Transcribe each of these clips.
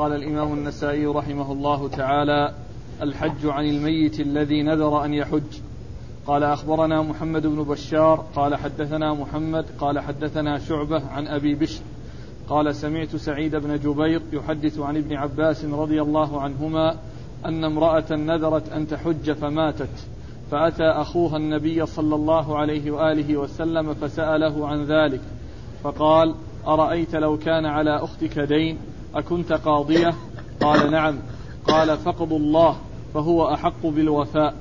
قال الإمام النسائي رحمه الله تعالى الحج عن الميت الذي نذر أن يحج. قال أخبرنا محمد بن بشار قال حدثنا محمد قال حدثنا شعبة عن أبي بشر. قال سمعت سعيد بن جبير يحدث عن ابن عباس رضي الله عنهما أن امرأة نذرت أن تحج فماتت فأتى أخوها النبي صلى الله عليه وآله وسلم فسأله عن ذلك فقال أرأيت لو كان على أختك دين؟ أكنت قاضية؟ قال نعم. قال فقض الله فهو أحق بالوفاء.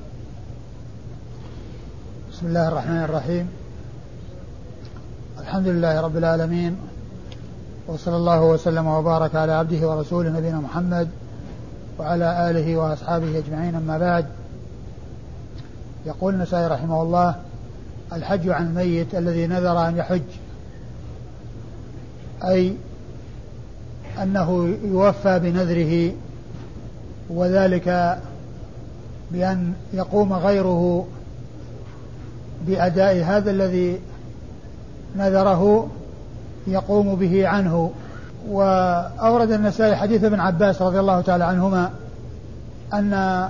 بسم الله الرحمن الرحيم. الحمد لله رب العالمين وصلى الله وسلم وبارك على عبده ورسوله نبينا محمد وعلى آله وأصحابه أجمعين. أما بعد يقول النسائي رحمه الله الحج عن الميت الذي نذر أن يحج. أي أنه يوفى بنذره وذلك بأن يقوم غيره بأداء هذا الذي نذره يقوم به عنه. وأورد النسائي حديث ابن عباس رضي الله تعالى عنهما أن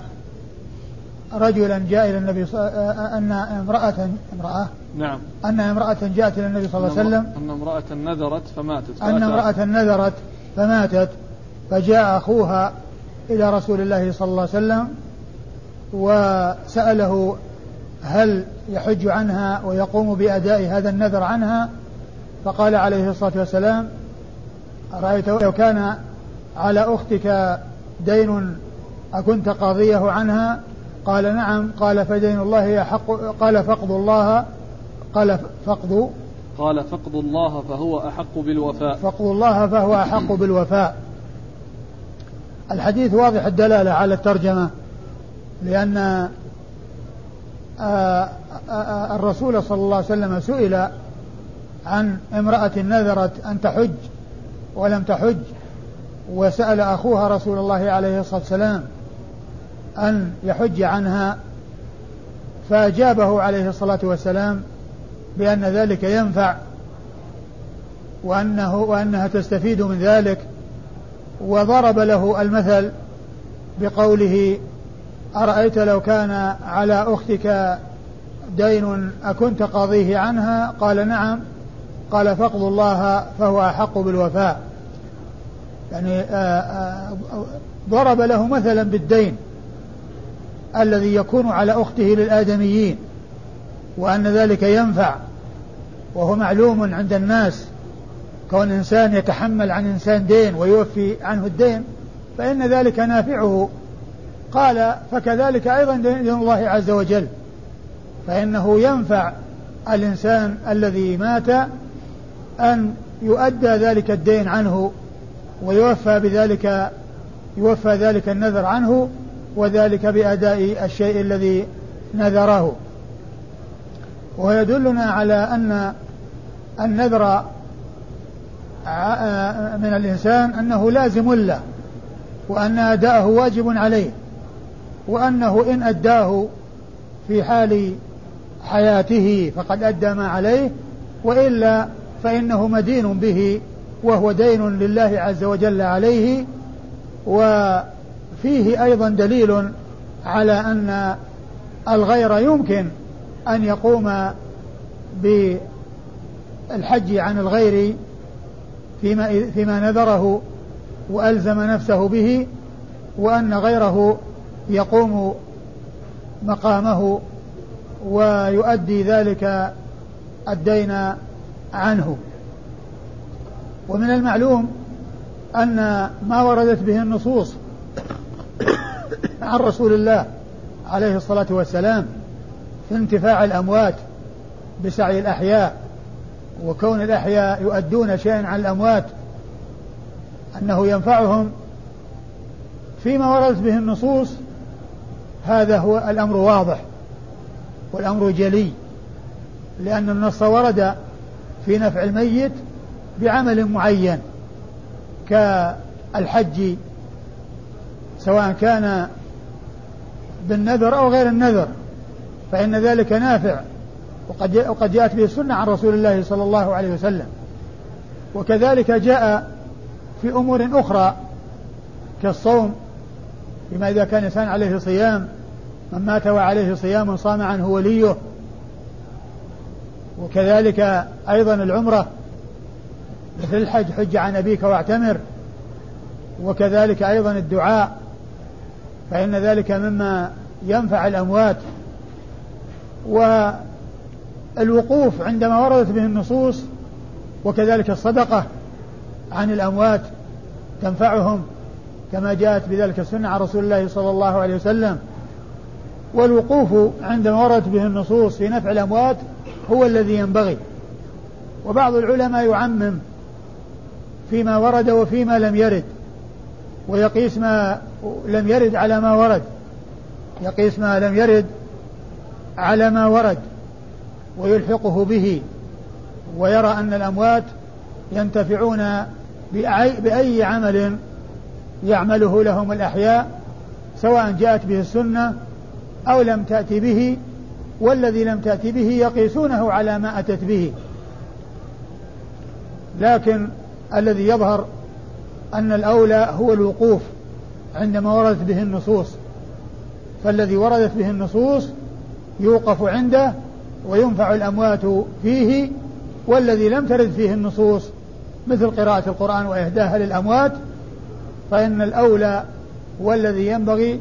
رجلا جاء إلى النبي صلى أن امرأة امرأة؟ نعم. أن امرأة جاءت إلى النبي صلى الله عليه وسلم أن امرأة نذرت فماتت أن امرأة نذرت فماتت فجاء أخوها إلى رسول الله صلى الله عليه وسلم وسأله هل يحج عنها ويقوم بأداء هذا النذر عنها؟ فقال عليه الصلاة والسلام أرأيت لو كان على أختك دين أكنت قاضيه عنها؟ قال نعم. قال فدين الله يحق قال فقد الله. قال فقد قال فقد الله فهو أحق بالوفاء. فقد الله فهو أحق بالوفاء. الحديث واضح الدلالة على الترجمة لأن آه، آه، الرسول صلى الله عليه وسلم سئل عن امرأة نذرت أن تحج ولم تحج وسأل أخوها رسول الله عليه الصلاة والسلام أن يحج عنها فأجابه عليه الصلاة والسلام بأن ذلك ينفع وأنه وأنها تستفيد من ذلك وضرب له المثل بقوله أرأيت لو كان على أختك دين أكنت قاضيه عنها؟ قال نعم. قال فاقض الله فهو أحق بالوفاء. يعني آه، آه، ضرب له مثلا بالدين الذي يكون على أخته للآدميين وأن ذلك ينفع. وهو معلوم عند الناس. كون إنسان يتحمل عن إنسان دين ويوفي عنه الدين فإن ذلك نافعه. قال فكذلك أيضا دين الله عز وجل فإنه ينفع الإنسان الذي مات أن يؤدى ذلك الدين عنه ويوفى بذلك يوفى ذلك النذر عنه وذلك بأداء الشيء الذي نذره. ويدلنا على أن النذر من الإنسان أنه لازم له وأن أداءه واجب عليه وأنه إن أداه في حال حياته فقد أدى ما عليه وإلا فإنه مدين به وهو دين لله عز وجل عليه وفيه أيضا دليل على أن الغير يمكن أن يقوم بالحج عن الغير فيما, فيما نذره وألزم نفسه به وأن غيره يقوم مقامه ويؤدي ذلك الدين عنه. ومن المعلوم أن ما وردت به النصوص عن رسول الله عليه الصلاة والسلام انتفاع الأموات بسعي الأحياء وكون الأحياء يؤدون شيئا عن الأموات أنه ينفعهم فيما وردت به النصوص هذا هو الأمر واضح والأمر جلي لأن النص ورد في نفع الميت بعمل معين كالحج سواء كان بالنذر أو غير النذر. فإن ذلك نافع. وقد وقد جاءت به السنة عن رسول الله صلى الله عليه وسلم. وكذلك جاء في أمور أخرى كالصوم بما إذا كان إنسان عليه صيام من مات وعليه صيام صام عنه وليه. وكذلك أيضا العمرة مثل الحج حج عن أبيك واعتمر. وكذلك أيضا الدعاء فإن ذلك مما ينفع الأموات. والوقوف عندما وردت به النصوص وكذلك الصدقة عن الأموات تنفعهم كما جاءت بذلك السنة عن رسول الله صلى الله عليه وسلم. والوقوف عندما وردت به النصوص في نفع الأموات هو الذي ينبغي. وبعض العلماء يعمم فيما ورد وفيما لم يرد ويقيس ما لم يرد على ما ورد. يقيس ما لم يرد على ما ورد ويلحقه به ويرى أن الأموات ينتفعون بأي عمل يعمله لهم الأحياء سواء جاءت به السنة أو لم تأتي به والذي لم تأتي به يقيسونه على ما أتت به. لكن الذي يظهر أن الأولى هو الوقوف عندما وردت به النصوص. فالذي وردت به النصوص يوقف عنده وينفع الأموات فيه والذي لم ترد فيه النصوص مثل قراءة القرآن وإهداها للأموات فإن الأولى والذي ينبغي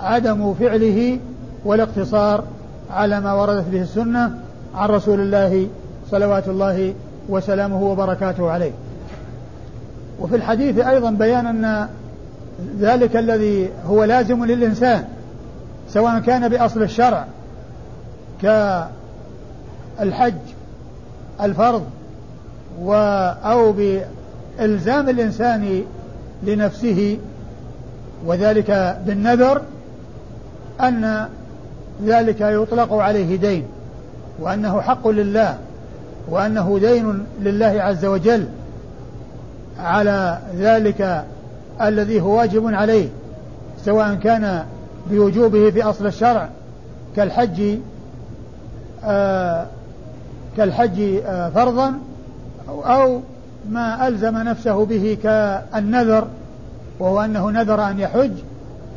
عدم فعله والاقتصار على ما وردت به السنة عن رسول الله صلوات الله وسلامه وبركاته عليه. وفي الحديث أيضا بيان أن ذلك الذي هو لازم للإنسان سواء كان بأصل الشرع كالحج الفرض و أو بإلزام الإنسان لنفسه وذلك بالنذر أن ذلك يطلق عليه دين وأنه حق لله وأنه دين لله عز وجل على ذلك الذي هو واجب عليه سواء كان بوجوبه في أصل الشرع كالحج كالحج آه فرضا أو ما ألزم نفسه به كالنذر وهو أنه نذر أن يحج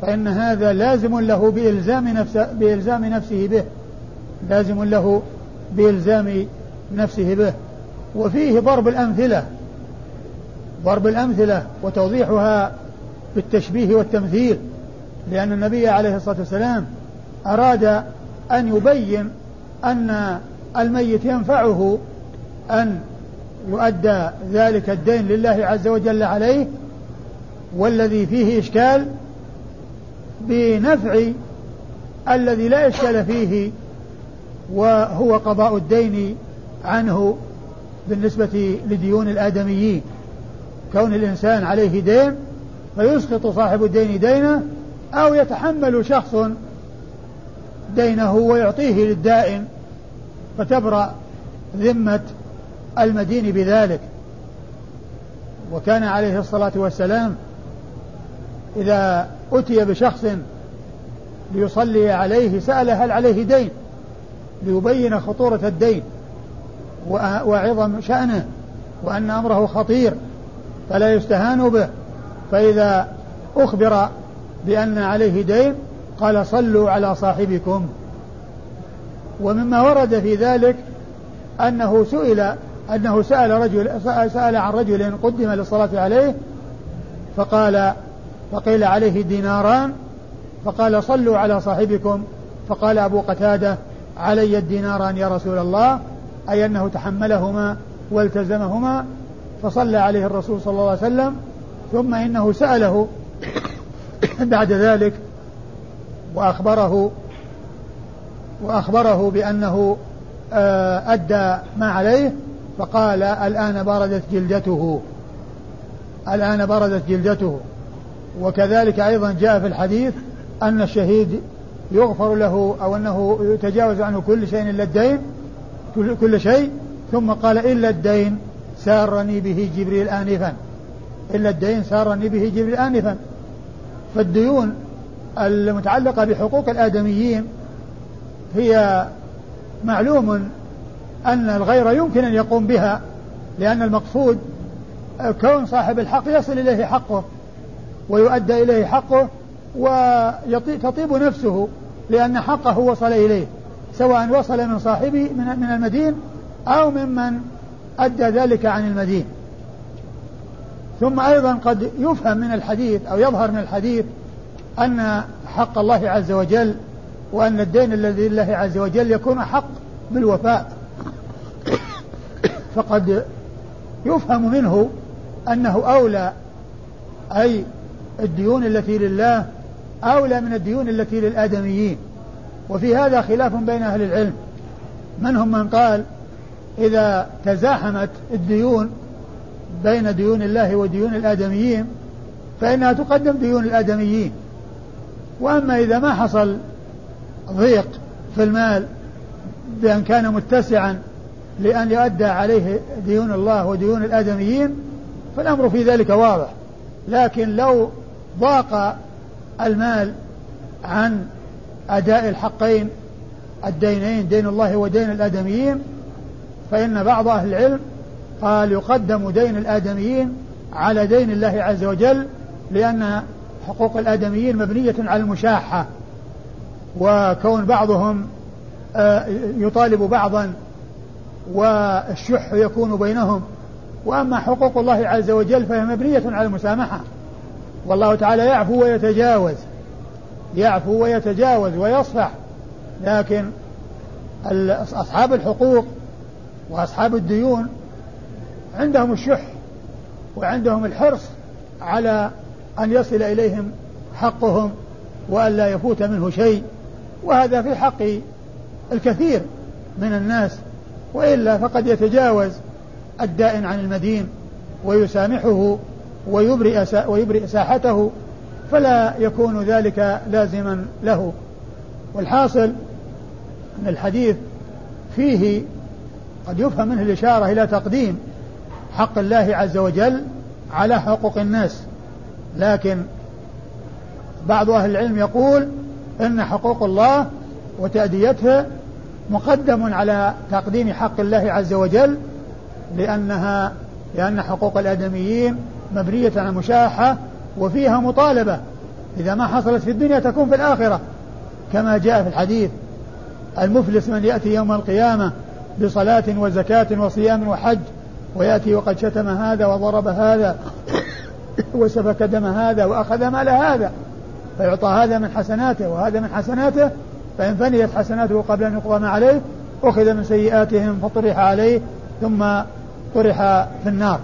فإن هذا لازم له بإلزام نفسه, بإلزام نفسه به لازم له بإلزام نفسه به. وفيه ضرب الأمثلة ضرب الأمثلة وتوضيحها بالتشبيه والتمثيل لأن النبي عليه الصلاة والسلام أراد أن يبين أن الميت ينفعه أن يؤدى ذلك الدين لله عز وجل عليه والذي فيه إشكال بنفع الذي لا إشكال فيه وهو قضاء الدين عنه بالنسبة لديون الآدميين. كون الإنسان عليه دين فيسقط صاحب الدين دينه أو يتحمل شخص دينه ويعطيه للدائن فتبرأ ذمة المدين بذلك. وكان عليه الصلاة والسلام إذا أتي بشخص ليصلي عليه سأل هل عليه دين ليبين خطورة الدين وعظم شأنه وأن أمره خطير فلا يستهان به. فإذا أخبر بأن عليه دين قال صلوا على صاحبكم. ومما ورد في ذلك أنه سئل أنه سأل رجل سأل عن رجل قدم للصلاة عليه فقال فقيل عليه ديناران فقال صلوا على صاحبكم فقال أبو قتادة علي الديناران يا رسول الله أي أنه تحملهما والتزمهما فصلى عليه الرسول صلى الله عليه وسلم ثم إنه سأله بعد ذلك وأخبره وأخبره بأنه آه، أدى ما عليه فقال الآن بردت جلدته. الآن بردت جلدته. وكذلك أيضا جاء في الحديث أن الشهيد يغفر له أو أنه يتجاوز عنه كل شيء إلا الدين كل شيء ثم قال إلا الدين سارني به جبريل آنفا. إلا الدين سارني به جبريل آنفا. فالديون المتعلقة بحقوق الآدميين هي معلوم أن الغير يمكن أن يقوم بها لأن المقصود كون صاحب الحق يصل إليه حقه ويؤدى إليه حقه وتطيب نفسه لأن حقه وصل إليه سواء وصل من صاحبه من من المدين أو ممن أدى ذلك عن المدين. ثم أيضا قد يفهم من الحديث أو يظهر من الحديث أن حق الله عز وجل وأن الدين الذي لله عز وجل يكون حق بالوفاء. فقد يفهم منه أنه أولى أي الديون التي لله أولى من الديون التي للآدميين. وفي هذا خلاف بين أهل العلم. منهم من قال إذا تزاحمت الديون بين ديون الله وديون الآدميين فإنها تقدم ديون الآدميين. وأما إذا ما حصل ضيق في المال بأن كان متسعا لأن يؤدى عليه ديون الله وديون الآدميين فالأمر في ذلك واضح. لكن لو ضاق المال عن أداء الحقين الدينين دين الله ودين الآدميين فإن بعض أهل العلم قال يقدم دين الآدميين على دين الله عز وجل لأن حقوق الآدميين مبنية على المشاحة وكون بعضهم آه، يطالب بعضا والشح يكون بينهم. وأما حقوق الله عز وجل فهي مبنية على المسامحة. والله تعالى يعفو ويتجاوز يعفو ويتجاوز ويصفح. لكن أصحاب الحقوق وأصحاب الديون عندهم الشح وعندهم الحرص على أن يصل إليهم حقهم وأن لا يفوت منه شيء وهذا في حق الكثير من الناس وإلا فقد يتجاوز الدائن عن المدين ويسامحه ويبرئ ويبرئ ساحته فلا يكون ذلك لازما له. والحاصل أن الحديث فيه قد يفهم منه الإشارة إلى تقديم حق الله عز وجل على حقوق الناس. لكن بعض أهل العلم يقول إن حقوق الله وتأديتها مقدم على تقديم حق الله عز وجل لأنها لأن حقوق الآدميين مبنية على المشاحة وفيها مطالبة. إذا ما حصلت في الدنيا تكون في الآخرة. كما جاء في الحديث المفلس من يأتي يوم القيامة بصلاة وزكاة وصيام وحج ويأتي وقد شتم هذا وضرب هذا. وسفك دم هذا وأخذ مال هذا فيعطى هذا من حسناته وهذا من حسناته فإن فنيت حسناته قبل أن يقضى ما عليه أخذ من سيئاتهم فطرح عليه ثم طرح في النار.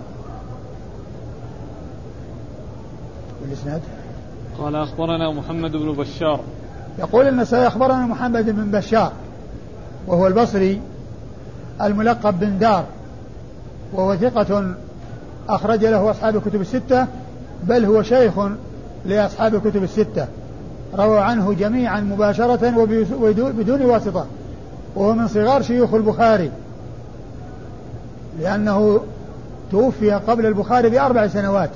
والإسناد قال أخبرنا محمد بن بشار. يقول أن سيخبرنا محمد بن بشار وهو البصري الملقب بن دار وهو ثقة أخرج له أصحاب الكتب الستة بل هو شيخ لأصحاب الكتب الستة. روى عنه جميعا مباشرة وبدون واسطة. وهو من صغار شيوخ البخاري. لأنه توفي قبل البخاري بأربع سنوات.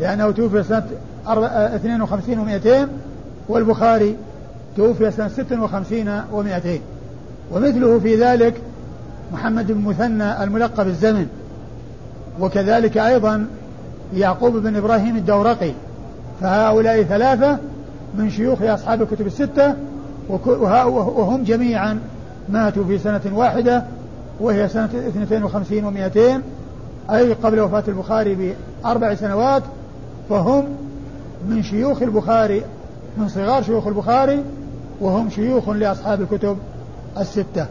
لأنه توفي سنة 52 و200 والبخاري توفي سنة 56 و200 ومثله في ذلك محمد بن مثنى الملقب الزمن. وكذلك أيضا يعقوب بن إبراهيم الدورقي. فهؤلاء ثلاثة من شيوخ أصحاب الكتب الستة وهم جميعا ماتوا في سنة واحدة وهي سنة 52 و200 أي قبل وفاة البخاري بأربع سنوات. فهم من شيوخ البخاري من صغار شيوخ البخاري وهم شيوخ لأصحاب الكتب الستة.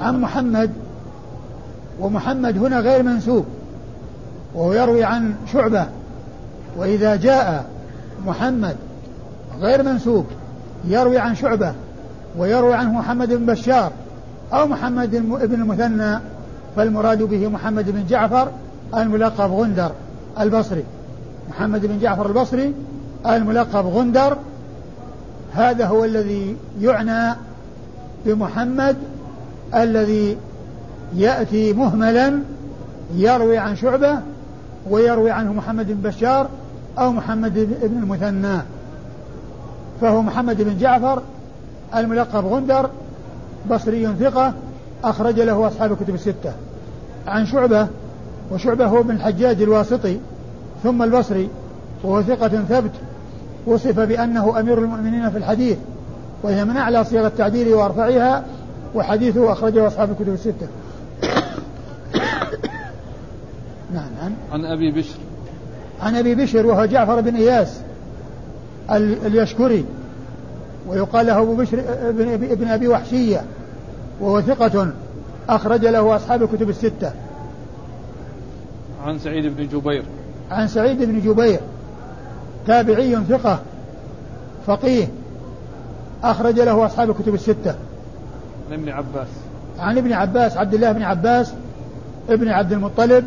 عن محمد ومحمد هنا غير منسوب. وهو يروي عن شعبة. وإذا جاء محمد غير منسوب يروي عن شعبة ويروي عنه محمد بن بشار أو محمد بن المثنى فالمراد به محمد بن جعفر الملقب غندر البصري. محمد بن جعفر البصري الملقب غندر. هذا هو الذي يعنى بمحمد الذي يأتي مهملا يروي عن شعبة ويروي عنه محمد بن بشار أو محمد بن المثنى. فهو محمد بن جعفر الملقب غندر بصري ثقة أخرج له أصحاب الكتب الستة. عن شعبة وشعبة هو بن الحجاج الواسطي ثم البصري وهو ثقة ثبت وصف بأنه أمير المؤمنين في الحديث وهي من أعلى صيغ التعديل وأرفعها وحديثه أخرجه أصحاب الكتب الستة. نعم عن عن أبي بشر. عن أبي بشر وهو جعفر بن إياس اليشكري ويقال له أبو بشر ابن أبي وحشية وهو ثقة أخرج له أصحاب الكتب الستة. عن سعيد بن جبير. عن سعيد بن جبير تابعي ثقة فقيه أخرج له أصحاب الكتب الستة. عن ابن عباس. عن ابن عباس عبد الله بن عباس ابن عبد المطلب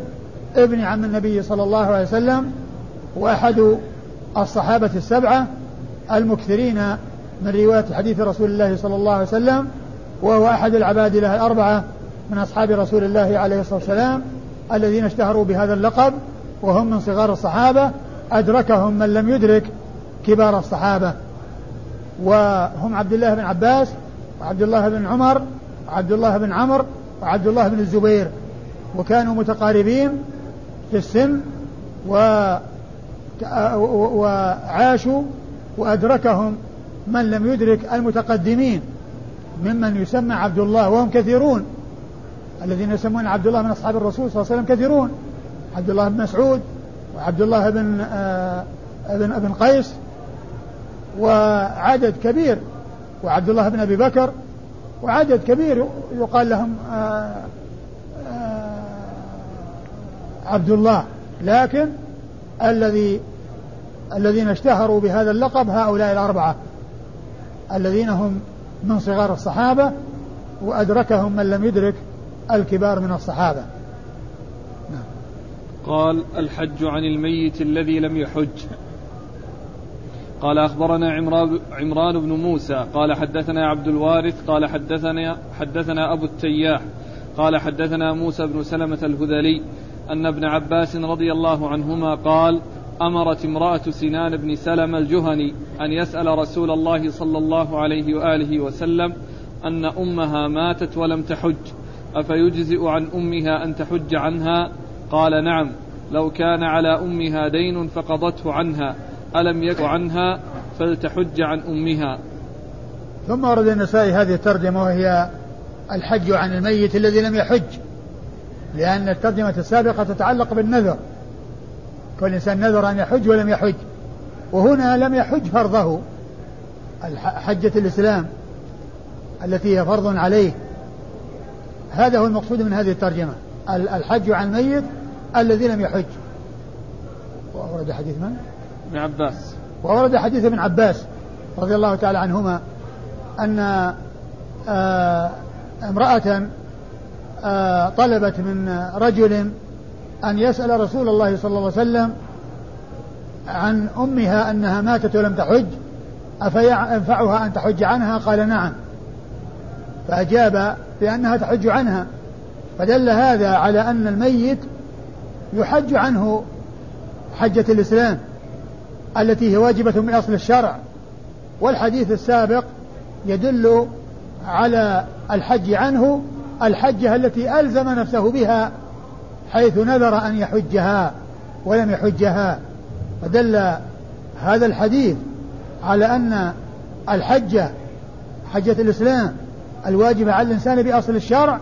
ابن عم النبي صلى الله عليه وسلم وأحد الصحابة السبعة المكثرين من رواية حديث رسول الله صلى الله عليه وسلم وهو أحد العباد له الأربعة من أصحاب رسول الله عليه الصلاة والسلام الذين اشتهروا بهذا اللقب وهم من صغار الصحابة أدركهم من لم يدرك كبار الصحابة. وهم عبد الله بن عباس وعبد الله بن عمر وعبد الله بن عمرو وعبد الله بن الزبير. وكانوا متقاربين في السن و وعاشوا وأدركهم من لم يدرك المتقدمين ممن يسمى عبد الله وهم كثيرون. الذين يسمون عبد الله من أصحاب الرسول صلى الله عليه وسلم كثيرون. عبد الله بن مسعود وعبد الله بن آه ابن ابن قيس وعدد كبير وعبد الله بن أبي بكر وعدد كبير يقال لهم آه عبد الله لكن الذي الذين اشتهروا بهذا اللقب هؤلاء الأربعة الذين هم من صغار الصحابة وأدركهم من لم يدرك الكبار من الصحابة. نعم. قال الحج عن الميت الذي لم يحج. قال أخبرنا عمران, بن موسى. قال حدثنا عبد الوارث. قال حدثنا حدثنا أبو التياح. قال حدثنا موسى بن سلمة الهذلي. أن ابن عباس رضي الله عنهما قال أمرت امرأة سنان بن سلم الجهني أن يسأل رسول الله صلى الله عليه وآله وسلم أن أمها ماتت ولم تحج أفيجزئ عن أمها أن تحج عنها؟ قال نعم. لو كان على أمها دين فقضته عنها ألم يك عنها؟ فلتحج عن أمها. ثم ورد النسائي هذه الترجمة وهي الحج عن الميت الذي لم يحج. لأن الترجمة السابقة تتعلق بالنذر. كل إنسان نذر أن يحج ولم يحج. وهنا لم يحج فرضه. حجة الإسلام التي هي فرض عليه. هذا هو المقصود من هذه الترجمة. الحج عن الميت الذي لم يحج. وأورد حديث من؟ ابن عباس. وورد حديث ابن عباس رضي الله تعالى عنهما أن آه امرأة طلبت من رجل أن يسأل رسول الله صلى الله عليه وسلم عن أمها أنها ماتت ولم تحج أفينفعها أن تحج عنها؟ قال نعم. فأجاب بأنها تحج عنها. فدل هذا على أن الميت يحج عنه حجة الإسلام التي هي واجبة من أصل الشرع. والحديث السابق يدل على الحج عنه الحجة التي ألزم نفسه بها حيث نذر أن يحجها ولم يحجها. فدل هذا الحديث على أن الحجة حجة الإسلام الواجبة على الإنسان بأصل الشرع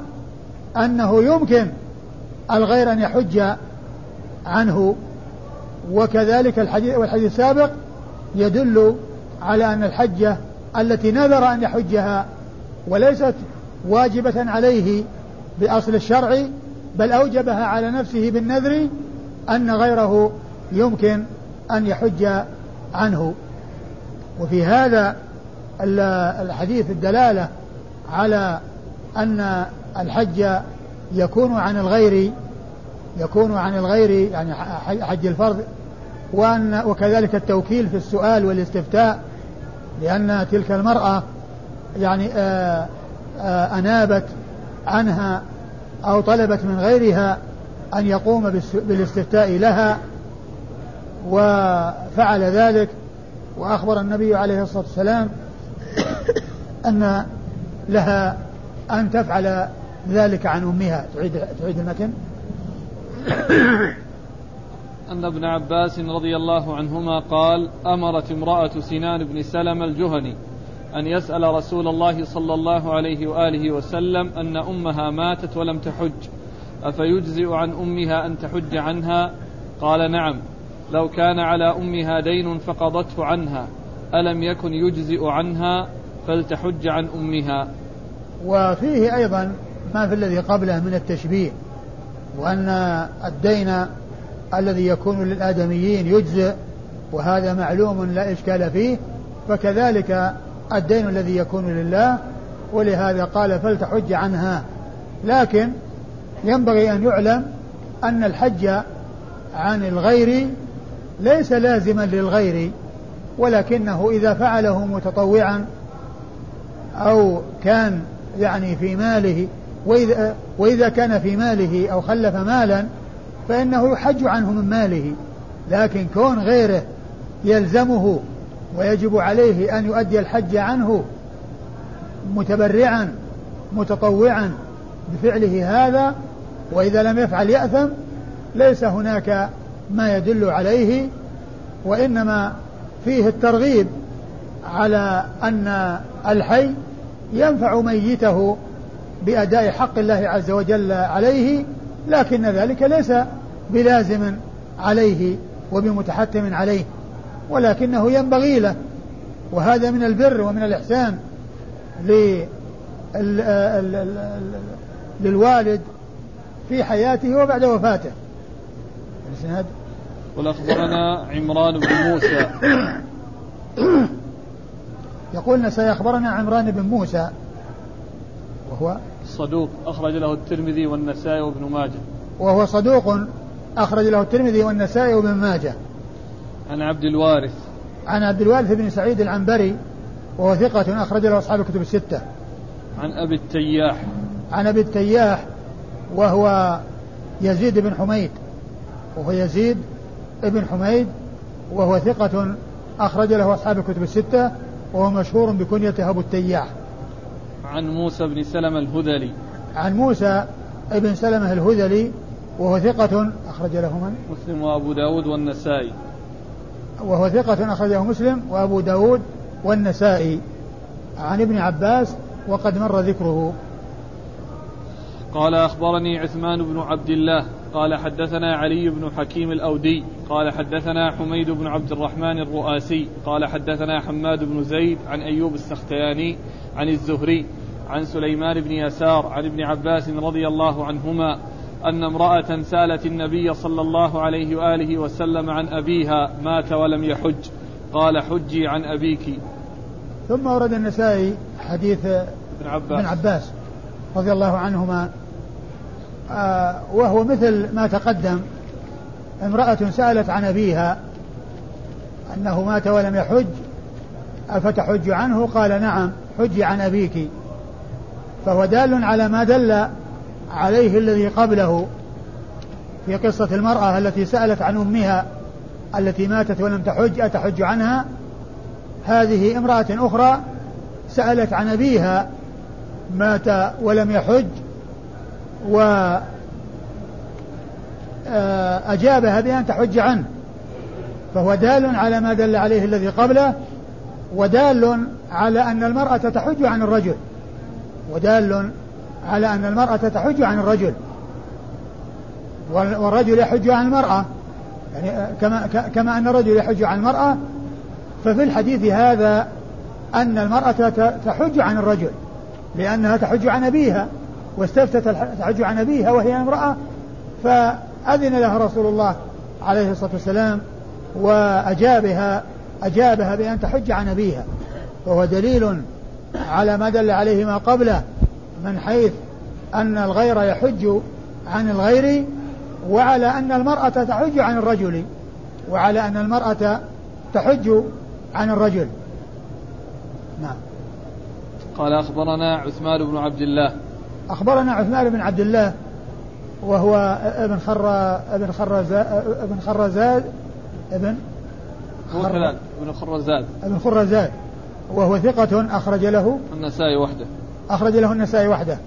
أنه يمكن الغير أن يحج عنه. وكذلك الحديث والحديث السابق يدل على أن الحجة التي نذر أن يحجها وليست واجبة عليه بأصل الشرع بل أوجبها على نفسه بالنذر أن غيره يمكن أن يحج عنه. وفي هذا الحديث الدلالة على أن الحج يكون عن الغير يكون عن الغير يعني حج الفرض وأن وكذلك التوكيل في السؤال والاستفتاء لأن تلك المرأة يعني آآ أنابت عنها أو طلبت من غيرها أن يقوم بالاستفتاء لها وفعل ذلك وأخبر النبي عليه الصلاة والسلام أن لها أن تفعل ذلك عن أمها. تعيد تعيد المتن أن ابن عباس رضي الله عنهما قال أمرت امرأة سنان بن سلم الجهني أن يسأل رسول الله صلى الله عليه وآله وسلم أن أمها ماتت ولم تحج. أفيجزئ عن أمها أن تحج عنها؟ قال نعم. لو كان على أمها دين فقضته عنها. ألم يكن يجزئ عنها؟ فلتحج عن أمها. وفيه أيضا ما في الذي قبله من التشبيه وأن الدين الذي يكون للآدميين يجزئ وهذا معلوم لا إشكال فيه فكذلك الدين الذي يكون لله ولهذا قال فلتحج عنها. لكن ينبغي أن يعلم أن الحج عن الغير ليس لازما للغير ولكنه إذا فعله متطوعا أو كان يعني في ماله وإذا, وإذا كان في ماله أو خلف مالا فإنه يحج عنه من ماله. لكن كون غيره يلزمه ويجب عليه أن يؤدي الحج عنه متبرعا متطوعا بفعله هذا وإذا لم يفعل يأثم ليس هناك ما يدل عليه وإنما فيه الترغيب على أن الحي ينفع ميته بأداء حق الله عز وجل عليه لكن ذلك ليس بلازم عليه وبمتحتم عليه. ولكنه ينبغي له. وهذا من البر ومن الإحسان للوالد في حياته وبعد وفاته. الاسناد قل أخبرنا عمران بن موسى. يقول سيخبرنا عمران بن موسى. وهو صدوق أخرج له الترمذي والنسائي وابن ماجه. وهو صدوق أخرج له الترمذي والنسائي وابن ماجه. عن عبد الوارث. عن عبد الوارث بن سعيد العنبري وهو ثقة أخرج له أصحاب الكتب الستة. عن أبي التياح. عن أبي التياح وهو يزيد بن حميد. وهو يزيد بن حميد وهو ثقة أخرج له أصحاب الكتب الستة وهو مشهور بكنيته أبو التياح. عن موسى بن سلمة الهذلي. عن موسى بن سلمة الهذلي وهو ثقة أخرج له من؟ مسلم وأبو داود والنسائي. وهو ثقة أخرجه مسلم وأبو داود والنسائي. عن ابن عباس وقد مر ذكره. قال أخبرني عثمان بن عبد الله. قال حدثنا علي بن حكيم الأودي. قال حدثنا حميد بن عبد الرحمن الرؤاسي. قال حدثنا حماد بن زيد عن أيوب السختياني عن الزهري عن سليمان بن يسار عن ابن عباس رضي الله عنهما أن امرأة سالت النبي صلى الله عليه وآله وسلم عن أبيها مات ولم يحج. قال حجي عن أبيك. ثم ورد النسائي حديث ابن عباس, ابن عباس رضي الله عنهما آه وهو مثل ما تقدم. امرأة سألت عن أبيها أنه مات ولم يحج أفتحج عنه؟ قال نعم حج عن أبيك. فهو دال على ما دل عليه الذي قبله في قصة المرأة التي سألت عن أمها التي ماتت ولم تحج أتحج عنها؟ هذه امرأة أخرى سألت عن أبيها مات ولم يحج و آه، أجابها بأن تحج عنه. فهو دال على ما دل عليه الذي قبله ودال على أن المرأة تحج عن الرجل ودال على أن المرأة تحج عن الرجل. والرجل يحج عن المرأة. يعني كما كما أن الرجل يحج عن المرأة. ففي الحديث هذا أن المرأة تحج عن الرجل لأنها تحج عن أبيها واستفتت تحج عن أبيها وهي امرأة فأذن لها رسول الله عليه الصلاة والسلام وأجابها أجابها بأن تحج عن أبيها. وهو دليل على ما دل عليه ما قبله. من حيث أن الغير يحج عن الغير وعلى أن المرأة تحج عن الرجل وعلى أن المرأة تحج عن الرجل. نعم. قال أخبرنا عثمان بن عبد الله. أخبرنا عثمان بن عبد الله وهو ابن خر ابن خرزاد ابن خرزاد ابن خر... ابن خرزاد. ابن خرزاد. وهو ثقة أخرج له النسائي وحده. أخرج له النسائي وحده.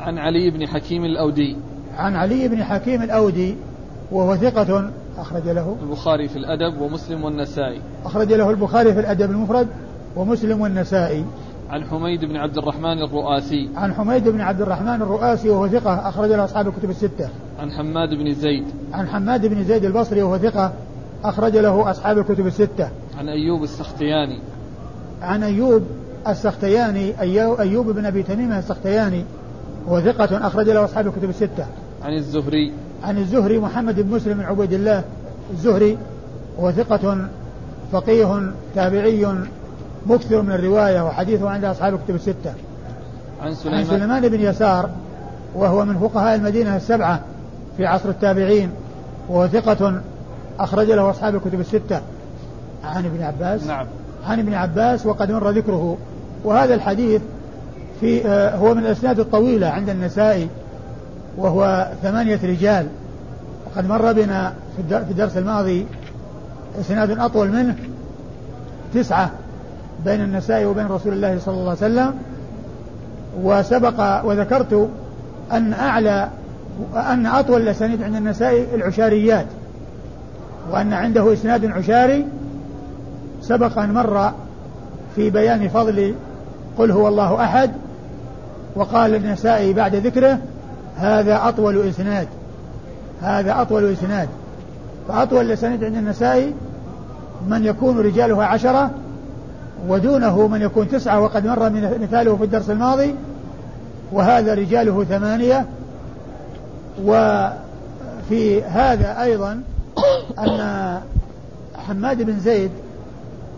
عن علي بن حكيم الأودي. عن علي بن حكيم الأودي وهو ثقة أخرج له. البخاري في الأدب ومسلم والنسائي. أخرج له البخاري في الأدب المفرد ومسلم والنسائي. عن حميد بن عبد الرحمن الرؤاسي. عن حميد بن عبد الرحمن الرؤاسي وهو ثقة أخرج له أصحاب الكتب الستة. عن حماد بن زيد. عن حماد بن زيد البصري وهو ثقة أخرج له أصحاب الكتب الستة. عن أيوب السختياني. عن أيوب السختياني أيوب بن أبي تميمة السختياني وهو ثقة أخرج له أصحاب الكتب الستة. عن الزهري. عن الزهري محمد بن مسلم بن عبيد الله. الزهري وهو ثقة فقيه تابعي مكثر من الرواية وحديثه عند أصحاب الكتب الستة. عن سليمان, عن سليمان بن يسار وهو من فقهاء المدينة السبعة في عصر التابعين وهو ثقة أخرج له أصحاب الكتب الستة. عن ابن عباس؟ نعم. عن ابن عباس وقد مر ذكره. وهذا الحديث في آه هو من الأسناد الطويلة عند النسائي وهو ثمانية رجال. وقد مر بنا في الدرس الماضي إسناد أطول منه تسعة بين النسائي وبين رسول الله صلى الله عليه وسلم. وسبق وذكرت أن أعلى أن أطول الأسانيد عند النسائي العشاريات وأن عنده إسناد عشاري. سبق أن مر في بيان فضل قل هو الله أحد وقال النسائي بعد ذكره هذا أطول إسناد هذا أطول إسناد. فأطول الأسانيد عند النسائي من يكون رجالها عشرة ودونه من يكون تسعة وقد مر مثاله في الدرس الماضي وهذا رجاله ثمانية. وفي هذا أيضا أن حماد بن زيد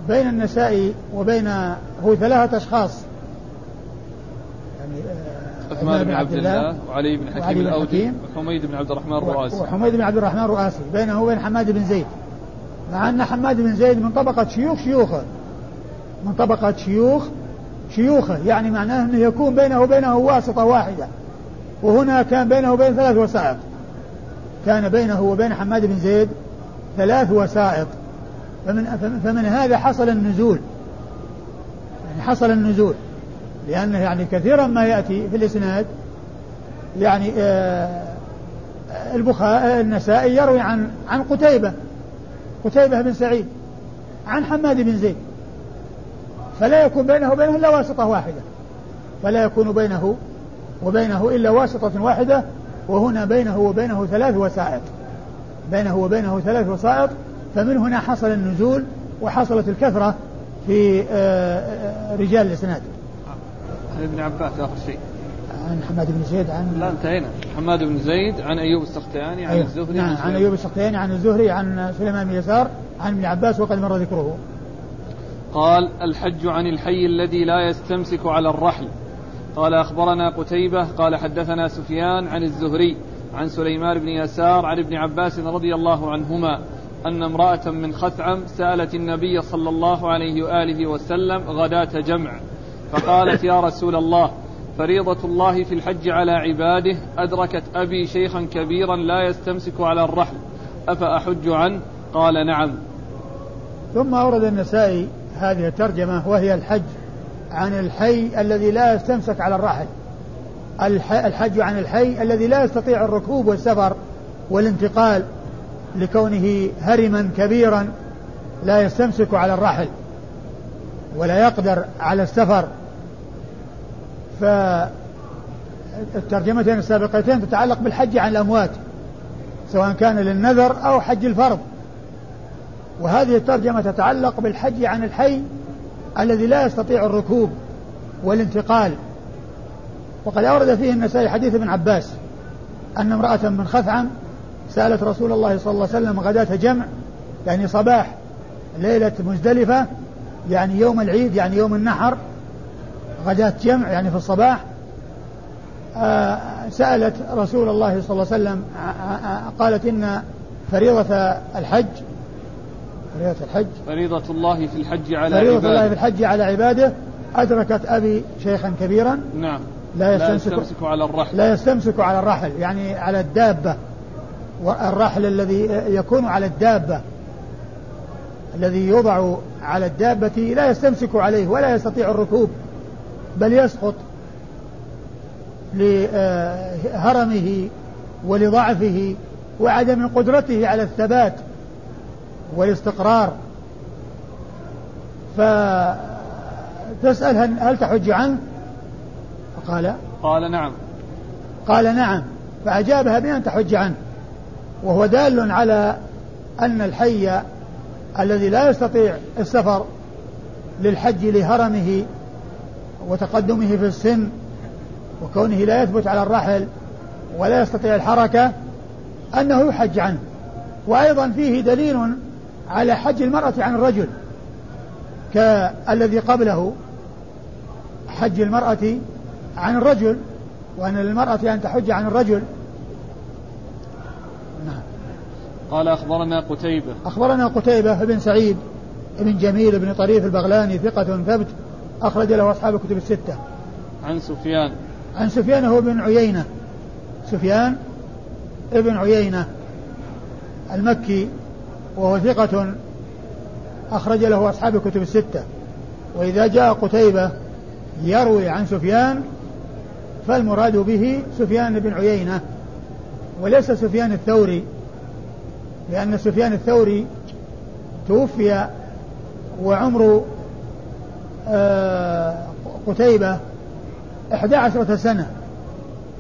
بين النسائي وبين هو ثلاثة أشخاص. يعني عثمان بن عبد الله وعلي بن حكيم الأودي وحميد بن عبد الرحمن الرؤاسي وحميد بن عبد الرحمن الرؤاسي بينه وبين حماد بن زيد. مع أن حماد بن زيد من طبقة شيوخ شيوخه. من طبقة شيوخ شيوخه يعني معناه أنه يكون بينه وبينه واسطة واحدة. وهنا كان بينه وبين ثلاث وسائط كان بينه وبين حماد بن زيد ثلاث وسائط فمن, فمن هذا حصل النزول. يعني حصل النزول. لأنه يعني كثيرا ما يأتي في الإسناد. يعني آه البخاري النسائي يروي عن عن قتيبة. قتيبة بن سعيد. عن حماد بن زيد. فلا يكون بينه وبينه إلا واسطة واحدة. فلا يكون بينه وبينه إلا واسطة واحدة. وهنا بينه وبينه ثلاث وسائط. بينه وبينه ثلاث وسائط. فمن هنا حصل النزول وحصلت الكثرة في رجال الإسناد. عن ابن عباس آخر شيء. عن حماد بن زيد عن لا انتهينا. حماد بن زيد عن أيوب السختياني عن أيوه. الزهري نعم عن أيوب السختياني عن الزهري عن سليمان بن يسار عن ابن عباس وقد مر ذكره. قال الحج عن الحي الذي لا يستمسك على الرحل. قال أخبرنا قتيبة قال حدثنا سفيان عن الزهري عن سليمان بن يسار عن ابن عباس رضي الله عنهما. أن امرأة من خثعم سألت النبي صلى الله عليه وآله وسلم غداة جمع فقالت يا رسول الله فريضة الله في الحج على عباده أدركت أبي شيخا كبيرا لا يستمسك على الرحل أفأحج عنه؟ قال نعم. ثم أورد النسائي هذه الترجمة وهي الحج عن الحي الذي لا يستمسك على الرحل الحج عن الحي الذي لا يستطيع الركوب والسفر والانتقال. لكونه هرما كبيرا لا يستمسك على الرحل ولا يقدر على السفر. فالترجمتين السابقتين تتعلق بالحج عن الأموات سواء كان للنذر أو حج الفرض. وهذه الترجمة تتعلق بالحج عن الحي الذي لا يستطيع الركوب والانتقال. وقد أورد فيه النسائي حديث ابن عباس أن امرأة من خثعم سألت رسول الله صلى الله عليه وسلم غداة جمع يعني صباح ليلة مزدلفة يعني يوم العيد يعني يوم النحر غداة جمع يعني في الصباح. آه، سألت رسول الله صلى الله عليه وسلم آه، آه، قالت إن فريضة الحج فريضة الحج. فريضة الله في الحج على فريضة عباده. الله في الحج على عباده. أدركت أبي شيخا كبيرا. نعم. لا يستمسك, لا يستمسك على الرحل. لا يستمسك على الرحل يعني على الدابة. والرحل الذي يكون على الدابة الذي يوضع على الدابة لا يستمسك عليه ولا يستطيع الركوب بل يسقط لهرمه ولضعفه وعدم قدرته على الثبات والاستقرار. فتسأل هل تحج عنه؟ فقال قال نعم. قال نعم. فأجابها بأن تحج عنه. وهو دال على أن الحي الذي لا يستطيع السفر للحج لهرمه وتقدمه في السن وكونه لا يثبت على الرحل ولا يستطيع الحركة أنه يحج عنه. وأيضا فيه دليل على حج المرأة عن الرجل كالذي قبله حج المرأة عن الرجل وأن للمرأة أن تحج عن الرجل نعم قال أخبرنا قتيبة. أخبرنا قتيبة بن سعيد بن جميل بن طريف البغلاني ثقة ثبت أخرج له أصحاب الكتب الستة. عن سفيان. عن سفيان هو بن عيينة. سفيان ابن عيينة المكي وهو ثقة أخرج له أصحاب الكتب الستة. وإذا جاء قتيبة يروي عن سفيان فالمراد به سفيان بن عيينة وليس سفيان الثوري. لأن سفيان الثوري توفي وعمر آه، قتيبة إحدى عشرة سنة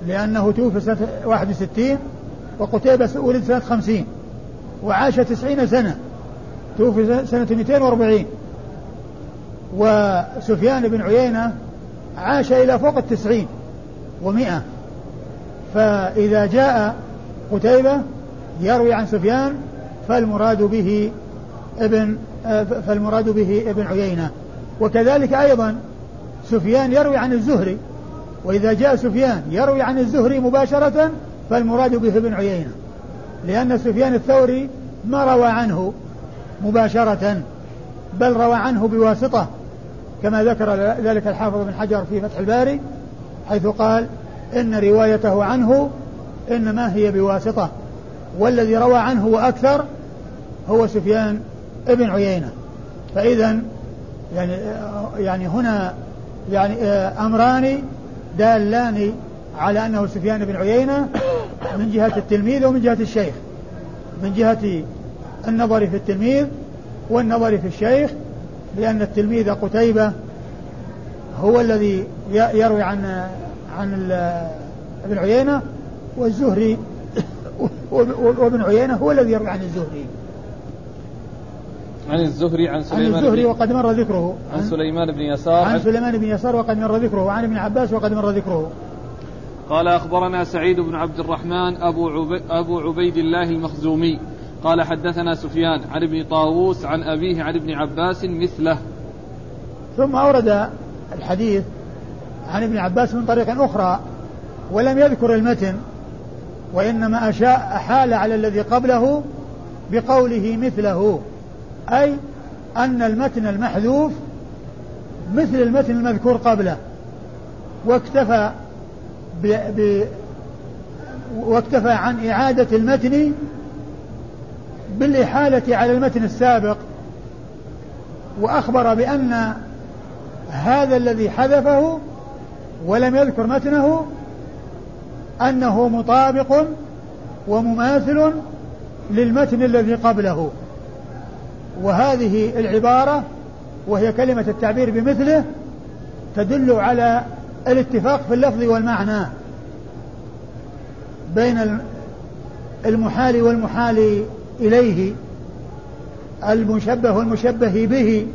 لأنه توفي سنة 61 وقتيبة ولد سنة 50 وعاش 90 سنة توفي سنة 240 وسفيان بن عيينة عاش إلى فوق التسعين ومئة. فإذا جاء قتيبة يروي عن سفيان فالمراد به ابن فالمراد به ابن عيينة. وكذلك أيضا سفيان يروي عن الزهري. وإذا جاء سفيان يروي عن الزهري مباشرة فالمراد به ابن عيينة. لأن سفيان الثوري ما روى عنه مباشرة بل روى عنه بواسطة كما ذكر ذلك الحافظ بن حجر في فتح الباري حيث قال إن روايته عنه إنما هي بواسطة. والذي روى عنه وأكثر هو سفيان ابن عيينة. فإذا يعني يعني هنا يعني أمران دالان على أنه سفيان بن عيينة من جهة التلميذ ومن جهة الشيخ. من جهة النظر في التلميذ والنظر في الشيخ لأن التلميذ قتيبة هو الذي يروي عن عن ابن عيينة والزهري وابن عيينة هو الذي يروي عن الزهري. عن الزهري عن سليمان عن الزهري وقد مر ذكره. عن, سليمان بن يسار. عن سليمان بن يسار وقد مر ذكره. وعن ابن عباس وقد مر ذكره. قال أخبرنا سعيد بن عبد الرحمن أبو, عبي أبو عبيد الله المخزومي. قال حدثنا سفيان عن ابن طاووس عن أبيه عن ابن عباس مثله. ثم أورد الحديث عن ابن عباس من طريق أخرى ولم يذكر المتن. وإنما أشاء أحال على الذي قبله بقوله مثله. أي أن المتن المحذوف مثل المتن المذكور قبله. واكتفى ب... ب... واكتفى عن إعادة المتن بالإحالة على المتن السابق. وأخبر بأن هذا الذي حذفه ولم يذكر متنه أنه مطابق ومماثل للمتن الذي قبله. وهذه العبارة وهي كلمة التعبير بمثله تدل على الاتفاق في اللفظ والمعنى بين المحال والمحال إليه المشبه والمشبه به.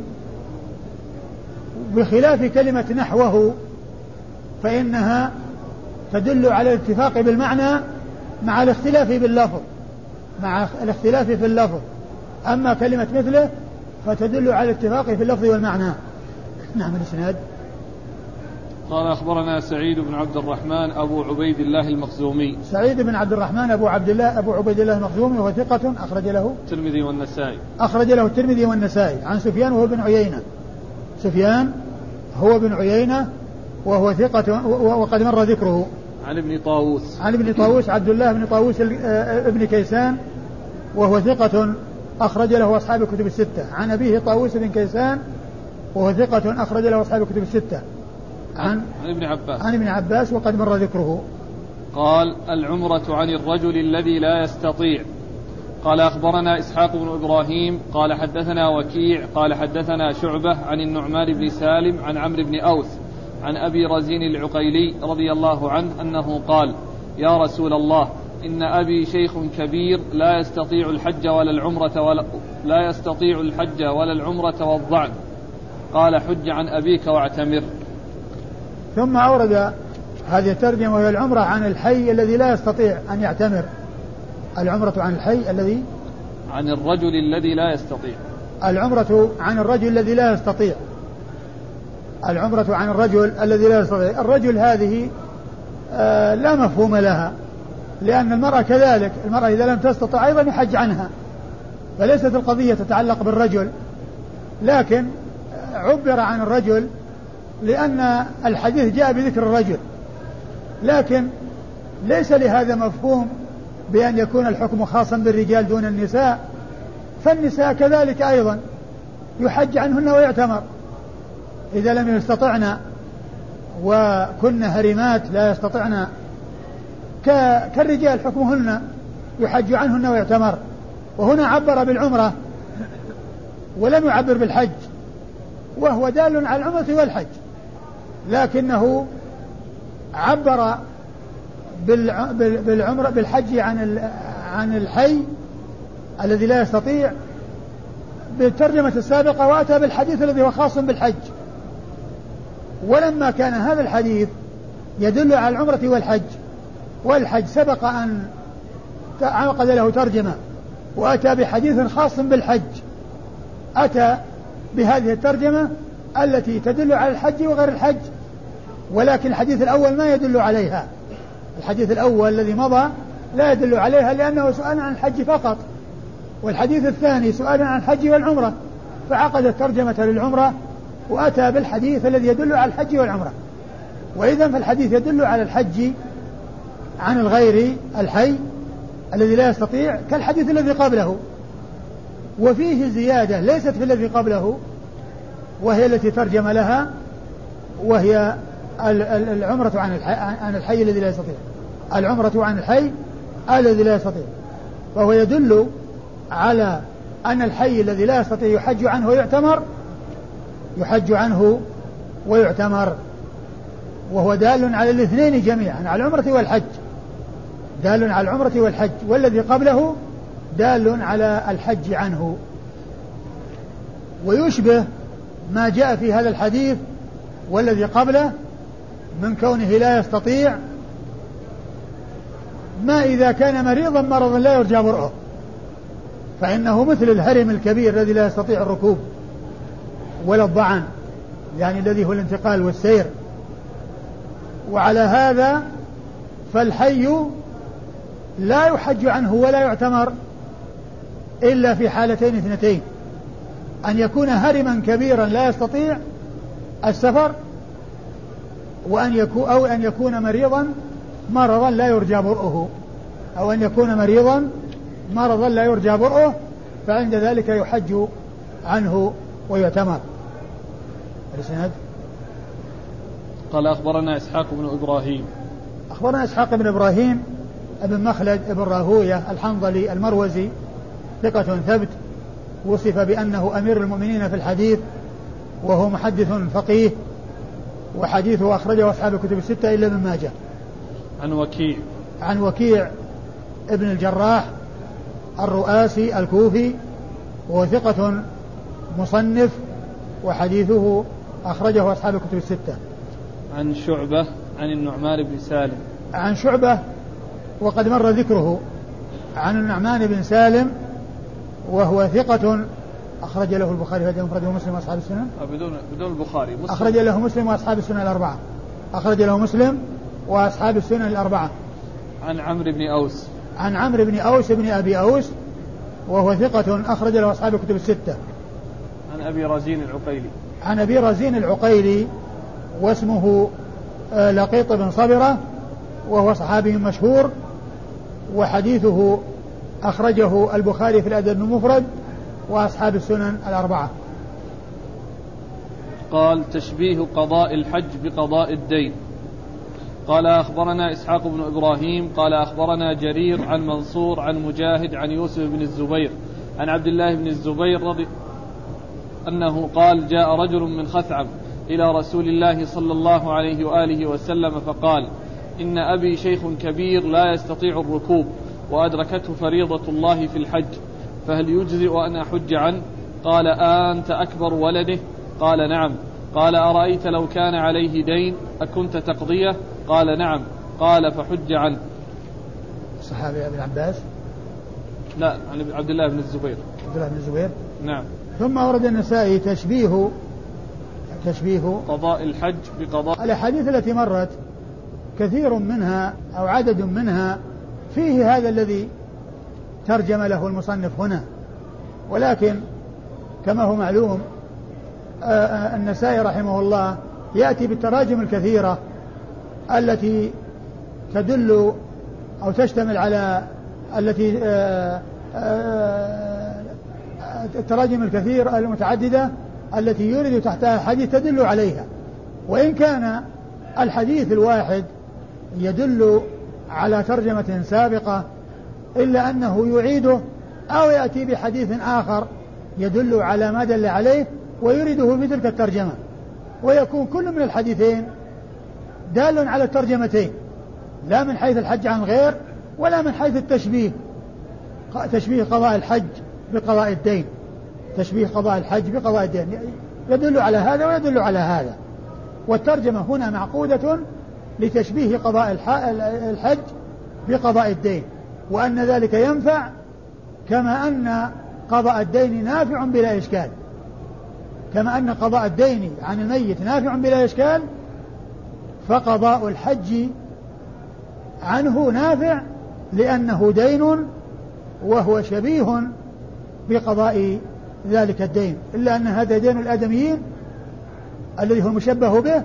بخلاف كلمة نحوه فإنها تدل على الاتفاق بالمعنى مع الاختلاف باللفظ مع الاختلاف في اللفظ. أما كلمة مثله فتدل على الاتفاق في اللفظ والمعنى. نعم الإسناد. قال أخبرنا سعيد بن عبد الرحمن أبو عبيد الله المخزومي. سعيد بن عبد الرحمن أبو عبد الله أبو عبيد الله المخزومي وهو ثقة أخرج له الترمذي والنسائي. أخرج له الترمذي والنسائي. عن سفيان وهو بن عيينة. سفيان هو بن عيينة وهو ثقة وقد مر ذكره. عن ابن طاووس. عن ابن طاووس عبد الله بن طاووس آه، ابن كيسان وهو ثقة أخرج له أصحاب الكتب الستة. عن أبيه طاووس بن كيسان وهو ثقة أخرج له أصحاب الكتب الستة. عن عن ابن عباس. عن ابن عباس وقد مر ذكره. قال العمرة عن الرجل الذي لا يستطيع. قال أخبرنا إسحاق بن إبراهيم. قال حدثنا وكيع. قال حدثنا شعبة عن النعمان بن سالم عن عمرو بن أوس. عن أبي رزين العقيلي رضي الله عنه أنه قال يا رسول الله إن أبي شيخ كبير لا يستطيع الحج ولا العمرة ولا لا يستطيع الحج ولا العمرة والضعن. قال حج عن أبيك واعتمر. ثم أورد هذه الترجمة وهي العمرة عن الحي الذي لا يستطيع أن يعتمر. العمرة عن الحي الذي؟ عن الرجل الذي لا يستطيع. العمرة عن الرجل الذي لا يستطيع. العمرة عن الرجل الذي لا يستطيع. الرجل هذه آه لا مفهوم لها لأن المرأة كذلك المرأة إذا لم تستطع أيضا يحج عنها فليست القضية تتعلق بالرجل. لكن عبر عن الرجل لأن الحديث جاء بذكر الرجل. لكن ليس لهذا مفهوم بأن يكون الحكم خاصا بالرجال دون النساء. فالنساء كذلك أيضا يحج عنهن ويعتمر. إذا لم يستطعن وكن هرمات لا يستطعن كالرجال حكمهن يحج عنهن ويعتمر وهنا عبر بالعمرة ولم يعبر بالحج وهو دال على العمرة والحج لكنه عبر بالعمرة بالحج عن عن الحي الذي لا يستطيع بالترجمة السابقة وأتى بالحديث الذي هو خاص بالحج. ولما كان هذا الحديث يدل على العمرة والحج والحج سبق أن عقد له ترجمة وأتى بحديث خاص بالحج. أتى بهذه الترجمة التي تدل على الحج وغير الحج ولكن الحديث الأول ما يدل عليها. الحديث الأول الذي مضى لا يدل عليها لأنه سؤال عن الحج فقط والحديث الثاني سؤال عن الحج والعمرة فعقد الترجمة للعمرة وأتى بالحديث الذي يدل على الحج والعمرة. وإذا فالحديث يدل على الحج عن الغير الحي الذي لا يستطيع كالحديث الذي قبله. وفيه زيادة ليست في الذي قبله وهي التي ترجم لها وهي العمرة عن الحي, عن الحي الذي لا يستطيع. العمرة عن الحي الذي لا يستطيع. فهو يدل على أن الحي الذي لا يستطيع يحج عنه ويعتمر يحج عنه ويعتمر وهو دال على الاثنين جميعا على العمرة والحج. دال على العمرة والحج والذي قبله دال على الحج عنه. ويشبه ما جاء في هذا الحديث والذي قبله من كونه لا يستطيع ما إذا كان مريضا مرضا لا يرجى برؤه. فإنه مثل الهرم الكبير الذي لا يستطيع الركوب. ولا الضعن يعني الذي هو الانتقال والسير. وعلى هذا فالحي لا يحج عنه ولا يعتمر إلا في حالتين اثنتين. أن يكون هرما كبيرا لا يستطيع السفر وأن يكون أو أن يكون مريضا مرضا لا يرجى برؤه. أو أن يكون مريضا مرضا لا يرجى برؤه فعند ذلك يحج عنه ويعتمر. الإسناد قال أخبرنا إسحاق بن إبراهيم. أخبرنا إسحاق بن إبراهيم ابن مخلد ابن راهوية الحنظلي المروزي ثقة ثبت وصف بأنه أمير المؤمنين في الحديث وهو محدث فقيه وحديثه أخرجه أصحاب الكتب الستة إلا من ماجه. عن وكيع. عن وكيع ابن الجراح الرؤاسي الكوفي وهو ثقة مصنف وحديثه أخرجه أصحاب الكتب الستة. عن شعبة عن النعمان بن سالم. عن شعبة وقد مر ذكره. عن النعمان بن سالم وهو ثقة أخرج له البخاري في المفرد ومسلم وأصحاب السنن. بدون بدون البخاري مسلم. أخرج له مسلم وأصحاب السنن الأربعة. أخرج له مسلم وأصحاب السنن الأربعة. عن عمرو بن أوس. عن عمرو بن أوس بن أبي أوس وهو ثقة أخرج له أصحاب الكتب الستة. عن أبي رزين العقيلي. عن أبي رزين العقيلي واسمه آه، لقيط بن صبرة وهو صحابي مشهور وحديثه أخرجه البخاري في الأدب المفرد وأصحاب السنن الأربعة. قال تشبيه قضاء الحج بقضاء الدين. قال أخبرنا إسحاق بن إبراهيم قال أخبرنا جرير عن منصور عن مجاهد عن يوسف بن الزبير عن عبد الله بن الزبير رضي أنه قال جاء رجل من خثعم إلى رسول الله صلى الله عليه وآله وسلم فقال إن أبي شيخ كبير لا يستطيع الركوب وأدركته فريضة الله في الحج فهل يجزئ أن أحج عنه؟ قال أنت أكبر ولده؟ قال نعم. قال أرأيت لو كان عليه دين أكنت تقضيه؟ قال نعم. قال فحج عنه. صحابي ابن عباس لا عن عبد الله بن الزبير. عبد الله بن الزبير؟ نعم. ثم ورد النسائي تشبيه تشبيه قضاء الحج بقضاء الأحاديث التي مرت كثير منها أو عدد منها فيه هذا الذي ترجم له المصنف هنا. ولكن كما هو معلوم آه، آه، النسائي رحمه الله يأتي بالتراجم الكثيرة التي تدل أو تشتمل على التي آه، التراجم الكثير المتعددة التي يورد تحتها حديث تدل عليها. وإن كان الحديث الواحد يدل على ترجمة سابقة إلا أنه يعيده أو يأتي بحديث آخر يدل على ما دل عليه ويريده في تلك الترجمة. ويكون كل من الحديثين دال على الترجمتين لا من حيث الحج عن غير ولا من حيث التشبيه تشبيه قضاء الحج. بقضاء الدين تشبيه قضاء الحج بقضاء الدين يدل على هذا ويدل على هذا. والترجمة هنا معقودة لتشبيه قضاء الحج بقضاء الدين وأن ذلك ينفع كما أن قضاء الدين نافع بلا إشكال. كما أن قضاء الدين عن الميت نافع بلا إشكال فقضاء الحج عنه نافع لأنه دين وهو شبيه بقضاء ذلك الدين إلا أن هذا دين الآدميين الذي هو المشبه به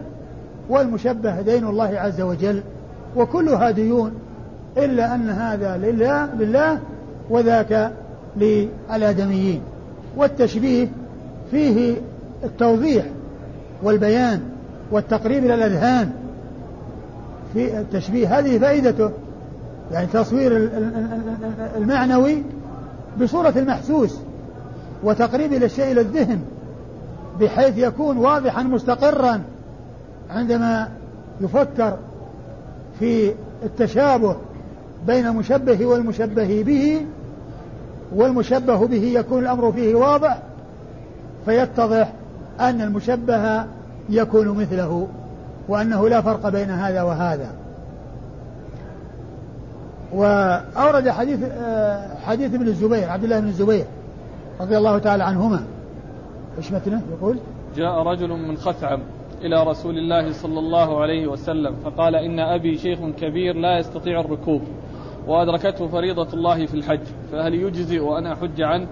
والمشبه دين الله عز وجل. وكلها ديون إلا أن هذا لله لله وذاك للآدميين. والتشبيه فيه التوضيح والبيان والتقريب إلى الأذهان. في التشبيه هذه فائدته يعني تصوير المعنوي بصورة المحسوس وتقريب الشيء إلى الذهن بحيث يكون واضحا مستقرا عندما يفكر في التشابه بين المشبه والمشبه به والمشبه به يكون الأمر فيه واضح فيتضح أن المشبه يكون مثله وأنه لا فرق بين هذا وهذا. وأورد حديث آه، حديث ابن الزبير عبد الله بن الزبير رضي الله تعالى عنهما. إيش متنه؟ يقول جاء رجل من خثعم إلى رسول الله صلى الله عليه وسلم فقال إن أبي شيخ كبير لا يستطيع الركوب وأدركته فريضة الله في الحج فهل يجزئ أن أحج عنه؟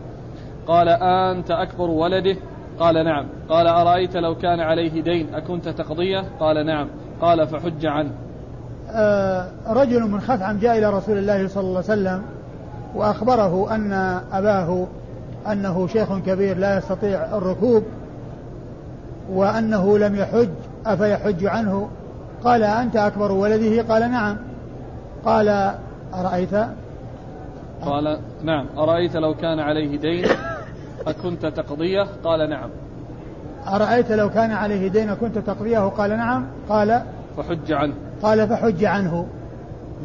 قال أنت أكبر ولده؟ قال نعم. قال أرأيت لو كان عليه دين أكنت تقضيه؟ قال نعم. قال فحج عنه. رجل من خثعم جاء إلى رسول الله صلى الله عليه وسلم وأخبره أن أباه أنه شيخ كبير لا يستطيع الركوب وأنه لم يحج أفيحج عنه؟ قال أنت أكبر ولده؟ قال نعم. قال أرأيت؟ قال نعم. أرأيت لو كان عليه دين أكنت تقضيه؟ قال نعم. أرأيت لو كان عليه دين كنت تقضيه؟ قال نعم. قال فحج عنه. قال فحج عنه.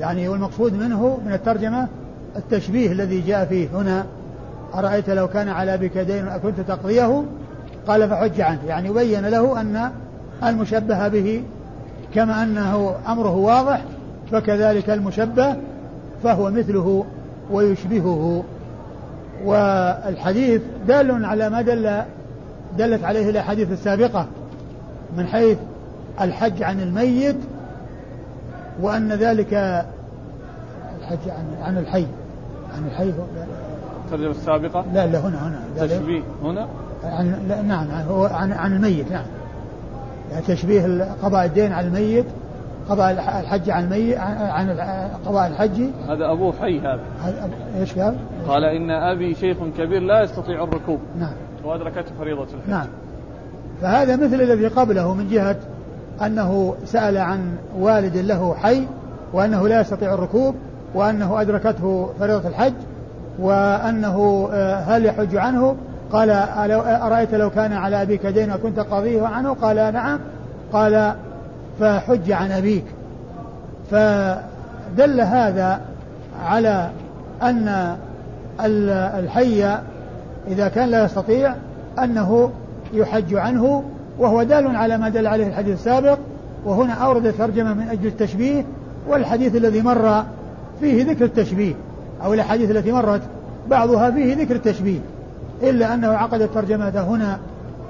يعني والمقصود منه من الترجمة التشبيه الذي جاء فيه هنا. أرأيت لو كان على بك دين أكنت تقضيه؟ قال فحج عنه. يعني بين له أن المشبه به كما أنه أمره واضح فكذلك المشبه فهو مثله ويشبهه. والحديث دال على ما دل دلت عليه الأحاديث السابقة من حيث الحج عن الميت وأن ذلك الحج عن عن الحي. عن الحي الترجمة السابقة؟ لا لا هنا هنا. تشبيه هنا؟ عن لا نعم هو عن عن الميت نعم. يعني تشبيه قضاء الدين على الميت قضاء الحج عن الميت عن قضاء الحج. هذا أبوه حي هذا. إيش قال؟ قال إن أبي شيخ كبير لا يستطيع الركوب. نعم. وأدركته فريضة الحج. نعم. فهذا مثل الذي قبله من جهة أنه سأل عن والد له حي وأنه لا يستطيع الركوب وأنه أدركته فريضة الحج وأنه آه، هل يحج عنه؟ قال أرأيت لو كان على أبيك دين وكنت قاضيه عنه؟ قال نعم. قال فحج عن أبيك. فدل هذا على أن الحي إذا كان لا يستطيع أنه يحج عنه وهو دال على ما دل عليه الحديث السابق وهنا أورد الترجمة من أجل التشبيه والحديث الذي مر فيه ذكر التشبيه أو الأحاديث التي مرت بعضها فيه ذكر التشبيه إلا أنه عقد الترجمة هنا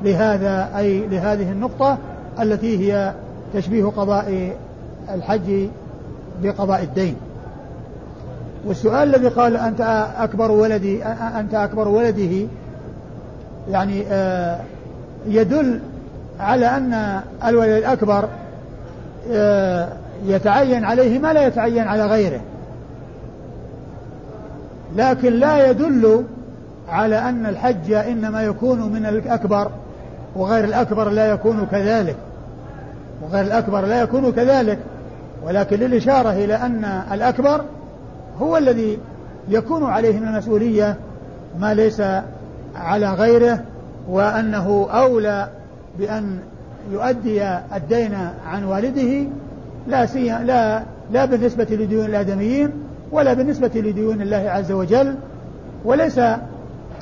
لهذا أي لهذه النقطة التي هي تشبيه قضاء الحج بقضاء الدين. والسؤال الذي قال أنت أكبر ولدي أنت أكبر ولده يعني آه، يدل على أن الولد الأكبر آه، يتعين عليه ما لا يتعين على غيره. لكن لا يدل على أن الحج إنما يكون من الأكبر وغير الأكبر لا يكون كذلك. وغير الأكبر لا يكون كذلك. ولكن للإشارة إلى أن الأكبر هو الذي يكون عليه من المسؤولية ما ليس على غيره وأنه أولى بأن يؤدي الدين عن والده لا سي لا لا بالنسبة لديون الآدميين ولا بالنسبة لديون الله عز وجل وليس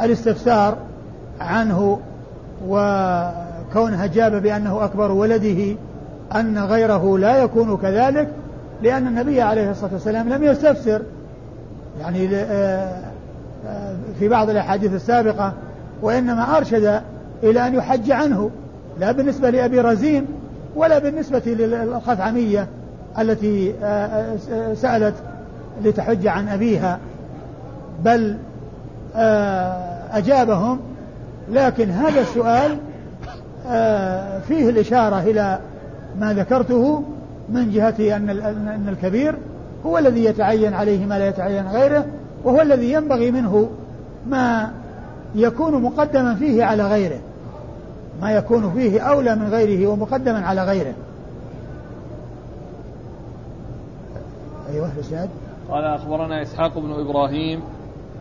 الاستفسار عنه وكونها جاب بأنه أكبر ولده أن غيره لا يكون كذلك لأن النبي عليه الصلاة والسلام لم يستفسر. يعني آه، آه، في بعض الأحاديث السابقة وإنما أرشد إلى أن يحج عنه. لا بالنسبة لأبي رزين ولا بالنسبة للخثعمية التي آه، سألت لتحج عن أبيها بل أجابهم لكن هذا السؤال فيه الإشارة إلى ما ذكرته من جهة أن أن الكبير هو الذي يتعين عليه ما لا يتعين غيره وهو الذي ينبغي منه ما يكون مقدما فيه على غيره. ما يكون فيه أولى من غيره ومقدما على غيره. أيوه الإسناد قال أخبرنا إسحاق بن إبراهيم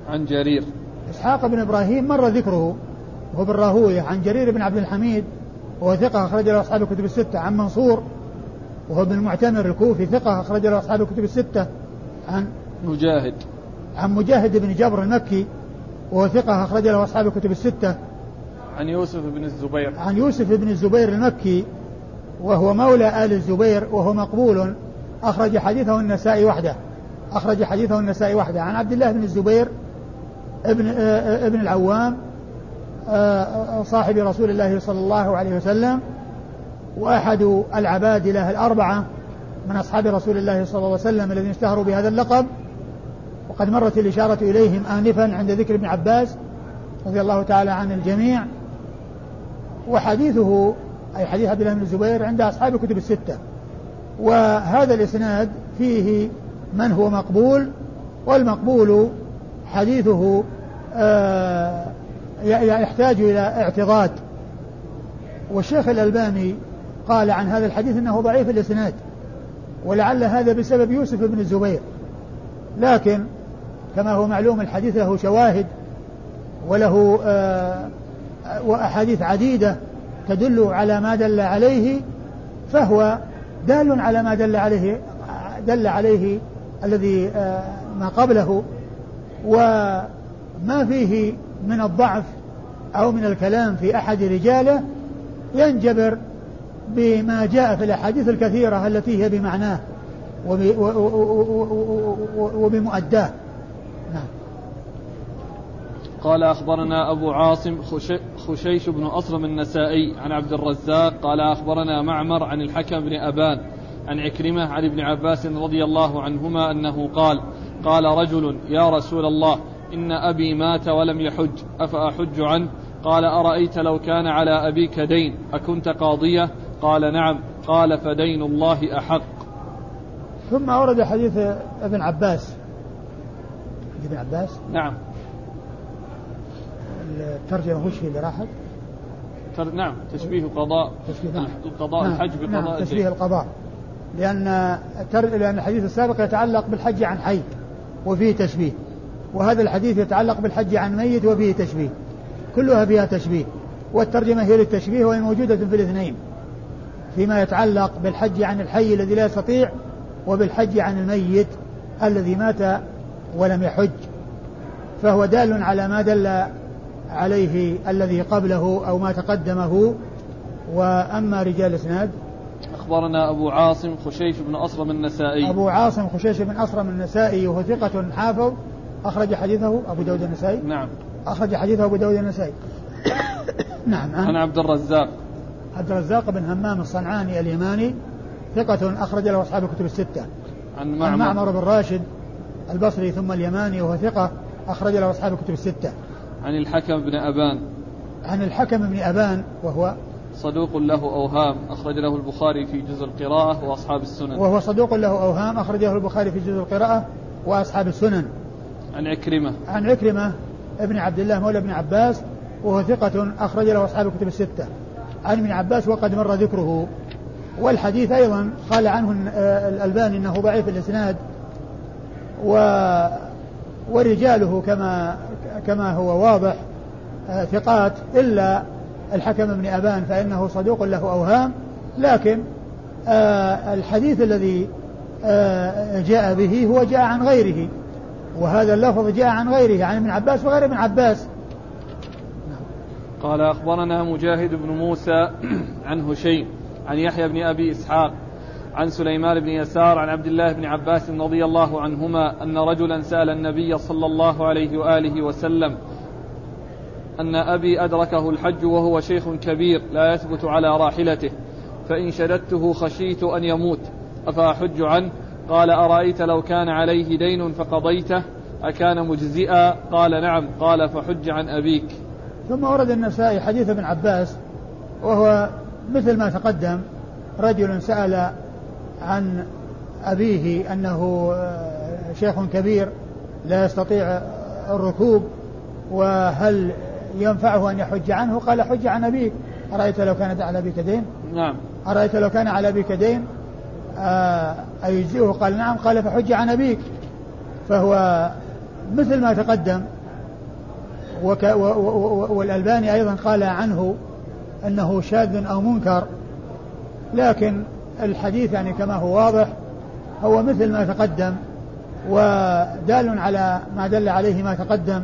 عن جرير. إسحاق بن إبراهيم مر ذكره وهو بالراهوية عن جرير بن عبد الحميد وهو ثقة أخرج له أصحاب الكتب الستة عن منصور وهو ابن المعتمر الكوفي ثقة أخرج له أصحاب الكتب الستة عن مجاهد. عن مجاهد بن جبر المكي وهو ثقة أخرج له أصحاب الكتب الستة عن يوسف بن الزبير. عن يوسف بن الزبير المكي وهو مولى آل الزبير وهو مقبول. أخرج حديثه النسائي وحده. أخرج حديثه النسائي وحده. عن عبد الله بن الزبير ابن ابن العوام صاحب رسول الله صلى الله عليه وسلم وأحد العباد له الأربعة من أصحاب رسول الله صلى الله عليه وسلم الذين اشتهروا بهذا اللقب. وقد مرت الإشارة إليهم آنفا عند ذكر ابن عباس رضي الله تعالى عن الجميع. وحديثه أي حديث عبد الله بن الزبير عند أصحاب الكتب الستة. وهذا الإسناد فيه من هو مقبول والمقبول حديثه آه يحتاج إلى اعتضاد والشيخ الألباني قال عن هذا الحديث أنه ضعيف الإسناد ولعل هذا بسبب يوسف بن الزبير. لكن كما هو معلوم الحديث له شواهد وله آه وأحاديث عديدة تدل على ما دل عليه فهو دال على ما دل عليه دل عليه الذي آه ما قبله. وما فيه من الضعف أو من الكلام في أحد رجاله ينجبر بما جاء في الأحاديث الكثيرة التي هي بمعناه وبمؤداه. قال أخبرنا أبو عاصم خشيش بن أصرم النسائي عن عبد الرزاق قال أخبرنا معمر عن الحكم بن أبان عن عكرمة عن ابن عباس رضي الله عنهما أنه قال قال رجل يا رسول الله إن أبي مات ولم يحج أفأحج عنه؟ قال أرأيت لو كان على أبيك دين أكنت قاضية؟ قال نعم. قال فدين الله أحق. ثم أورد حديث ابن عباس. ابن عباس؟ نعم. الترجمة وش اللي راحت. نعم تشبيه قضاء. تشبيه نعم. القضاء نعم. الحج بقضاء نعم تشبيه القضاء. لأن لأن الحديث السابق يتعلق بالحج عن حي وفيه تشبيه. وهذا الحديث يتعلق بالحج عن ميت وفيه تشبيه. كلها فيها تشبيه. والترجمة هي للتشبيه وهي موجودة في الاثنين. فيما يتعلق بالحج عن الحي الذي لا يستطيع وبالحج عن الميت الذي مات ولم يحج. فهو دال على ما دل عليه الذي قبله أو ما تقدمه. وأما رجال الإسناد أخبرنا أبو عاصم خشيش بن أصرم النسائي. أبو عاصم خشيش بن أصرم النسائي وهو ثقة حافظ أخرج حديثه أبو داود النسائي. نعم. أخرج حديثه أبو داود النسائي. نعم عن عبد الرزاق. عبد الرزاق بن همام الصنعاني اليماني ثقة أخرج له أصحاب الكتب الستة. عن معمر, عن معمر بن راشد البصري ثم اليماني وهو ثقة أخرج له أصحاب الكتب الستة. عن الحكم بن أبان. عن الحكم بن أبان وهو صدوق له أوهام أخرج له البخاري في جزء القراءة وأصحاب السنن. وهو صدوق له أوهام أخرجه البخاري في جزء القراءة وأصحاب السنن. عن عكرمة. عن عكرمة ابن عبد الله مولى ابن عباس وهو ثقة أخرج له أصحاب الكتب الستة. عن ابن عباس وقد مر ذكره. والحديث أيضا قال عنه الألباني أنه ضعيف الإسناد و ورجاله كما كما هو واضح آه، ثقات إلا الحكم بن أبان فإنه صدوق له أوهام. لكن آه، الحديث الذي آه، جاء به هو جاء عن غيره وهذا اللفظ جاء عن غيره عن ابن عباس وغير ابن عباس. قال أخبرنا مجاهد بن موسى عن هشيم عن يحيى بن أبي إسحاق عن سليمان بن يسار عن عبد الله بن عباس رضي الله عنهما أن رجلا سأل النبي صلى الله عليه وآله وسلم أن أبي أدركه الحج وهو شيخ كبير لا يثبت على راحلته فإن شددته خشيت أن يموت أفأحج عنه؟ قال أرأيت لو كان عليه دين فقضيته أكان مجزئا؟ قال نعم. قال فحج عن أبيك. ثم ورد النسائي حديث ابن عباس وهو مثل ما تقدم رجل سأل عن أبيه أنه شيخ كبير لا يستطيع الركوب وهل ينفعه أن يحج عنه؟ قال حج عن أبيك. أرأيت لو كان على أبيك دين؟ نعم. أرأيت لو كان على أبيك دين؟ آه، أيجزئه؟ قال نعم. قال فحج عن أبيك. فهو مثل ما تقدم وك والألباني أيضا قال عنه أنه شاذ أو منكر لكن الحديث يعني كما هو واضح هو مثل ما تقدم ودال على ما دل عليه ما تقدم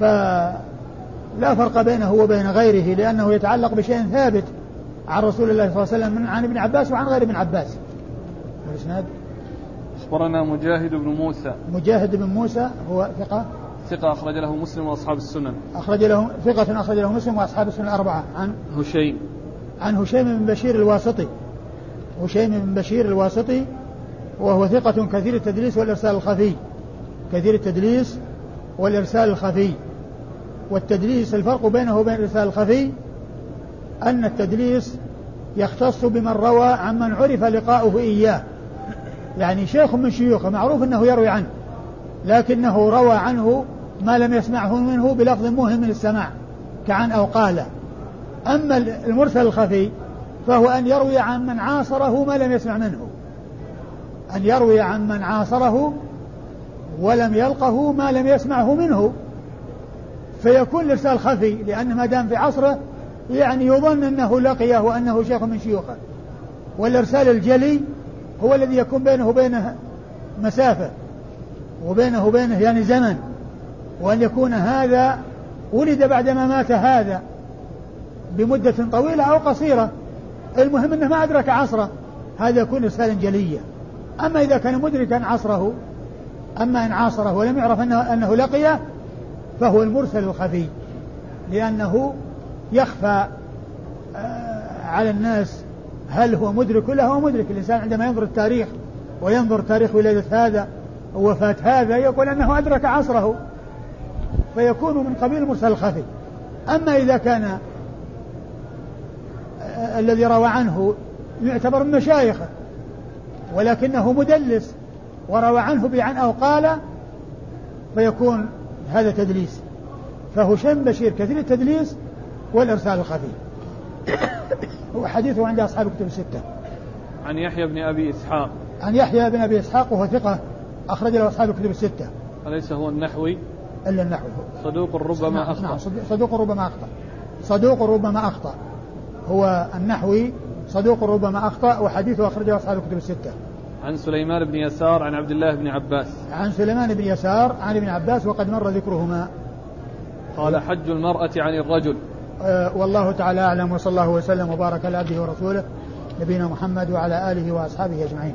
فلا فرق بينه وبين غيره لأنه يتعلق بشيء ثابت عن رسول الله صلى الله عليه وسلم من عن ابن عباس وعن غير ابن عباس. الإسناد أخبرنا مجاهد بن موسى. مجاهد بن موسى هو ثقة؟ ثقة أخرج له مسلم وأصحاب السنن. أخرج له ثقة أخرج له مسلم وأصحاب السنن الأربعة. عن؟ هشيم. عن هشيم بن بشير الواسطي. هشيم بن بشير الواسطي وهو ثقة كثير التدليس والإرسال الخفي. كثير التدليس والإرسال الخفي. والتدليس الفرق بينه وبين الإرسال الخفي أن التدليس يختص بمن روى عمن عرف لقاؤه إياه. يعني شيخ من شيوخه معروف أنه يروي عنه لكنه روى عنه ما لم يسمعه منه بلفظ موهم من السماع كعن أو قال. أما المرسل الخفي فهو أن يروي عن من عاصره ما لم يسمع منه. أن يروي عن من عاصره ولم يلقه ما لم يسمعه منه. فيكون الإرسال خفي لأن ما دام في عصره يعني يظن أنه لقيه وأنه شيخ من شيوخه. والإرسال الجلي هو الذي يكون بينه وبينه مسافة وبينه وبينه يعني زمن. وأن يكون هذا ولد بعدما مات هذا بمدة طويلة أو قصيرة. المهم أنه ما أدرك عصره. هذا يكون إرسالا جليا. أما إذا كان مدركا عصره أما إن عاصره ولم يعرف أنه, أنه لقيه فهو المرسل الخفي. لأنه يخفى آه، على الناس هل هو مدرك ولا هو مدرك. الإنسان عندما ينظر التاريخ وينظر تاريخ ولادة هذا ووفاة هذا يقول أنه أدرك عصره. فيكون من قبيل المرسل الخفي. أما إذا كان الذي روى عنه يعتبر من مشايخه ولكنه مدلس وروى عنه بعن أو قال فيكون هذا تدليس. فهشام بشير كثير التدليس والإرسال الخفي. وحديثه عند أصحاب الكتب الستة. عن يحيى بن أبي إسحاق. عن يحيى بن أبي إسحاق وهو ثقة أخرج له أصحاب الكتب الستة. أليس هو النحوي؟ إلا النحوي. صدوق ربما نعم أخطأ. نعم صدوق ربما أخطأ. صدوق ربما أخطأ. هو النحوي صدوق ربما أخطأ وحديثه أخرجه أصحاب الكتب الستة. عن سليمان بن يسار عن عبد الله بن عباس. عن سليمان بن يسار عن ابن عباس وقد مر ذكرهما. قال حج المرأة عن الرجل. أه والله تعالى أعلم وصلى الله وسلم وبارك على عبده ورسوله نبينا محمد وعلى آله وأصحابه أجمعين.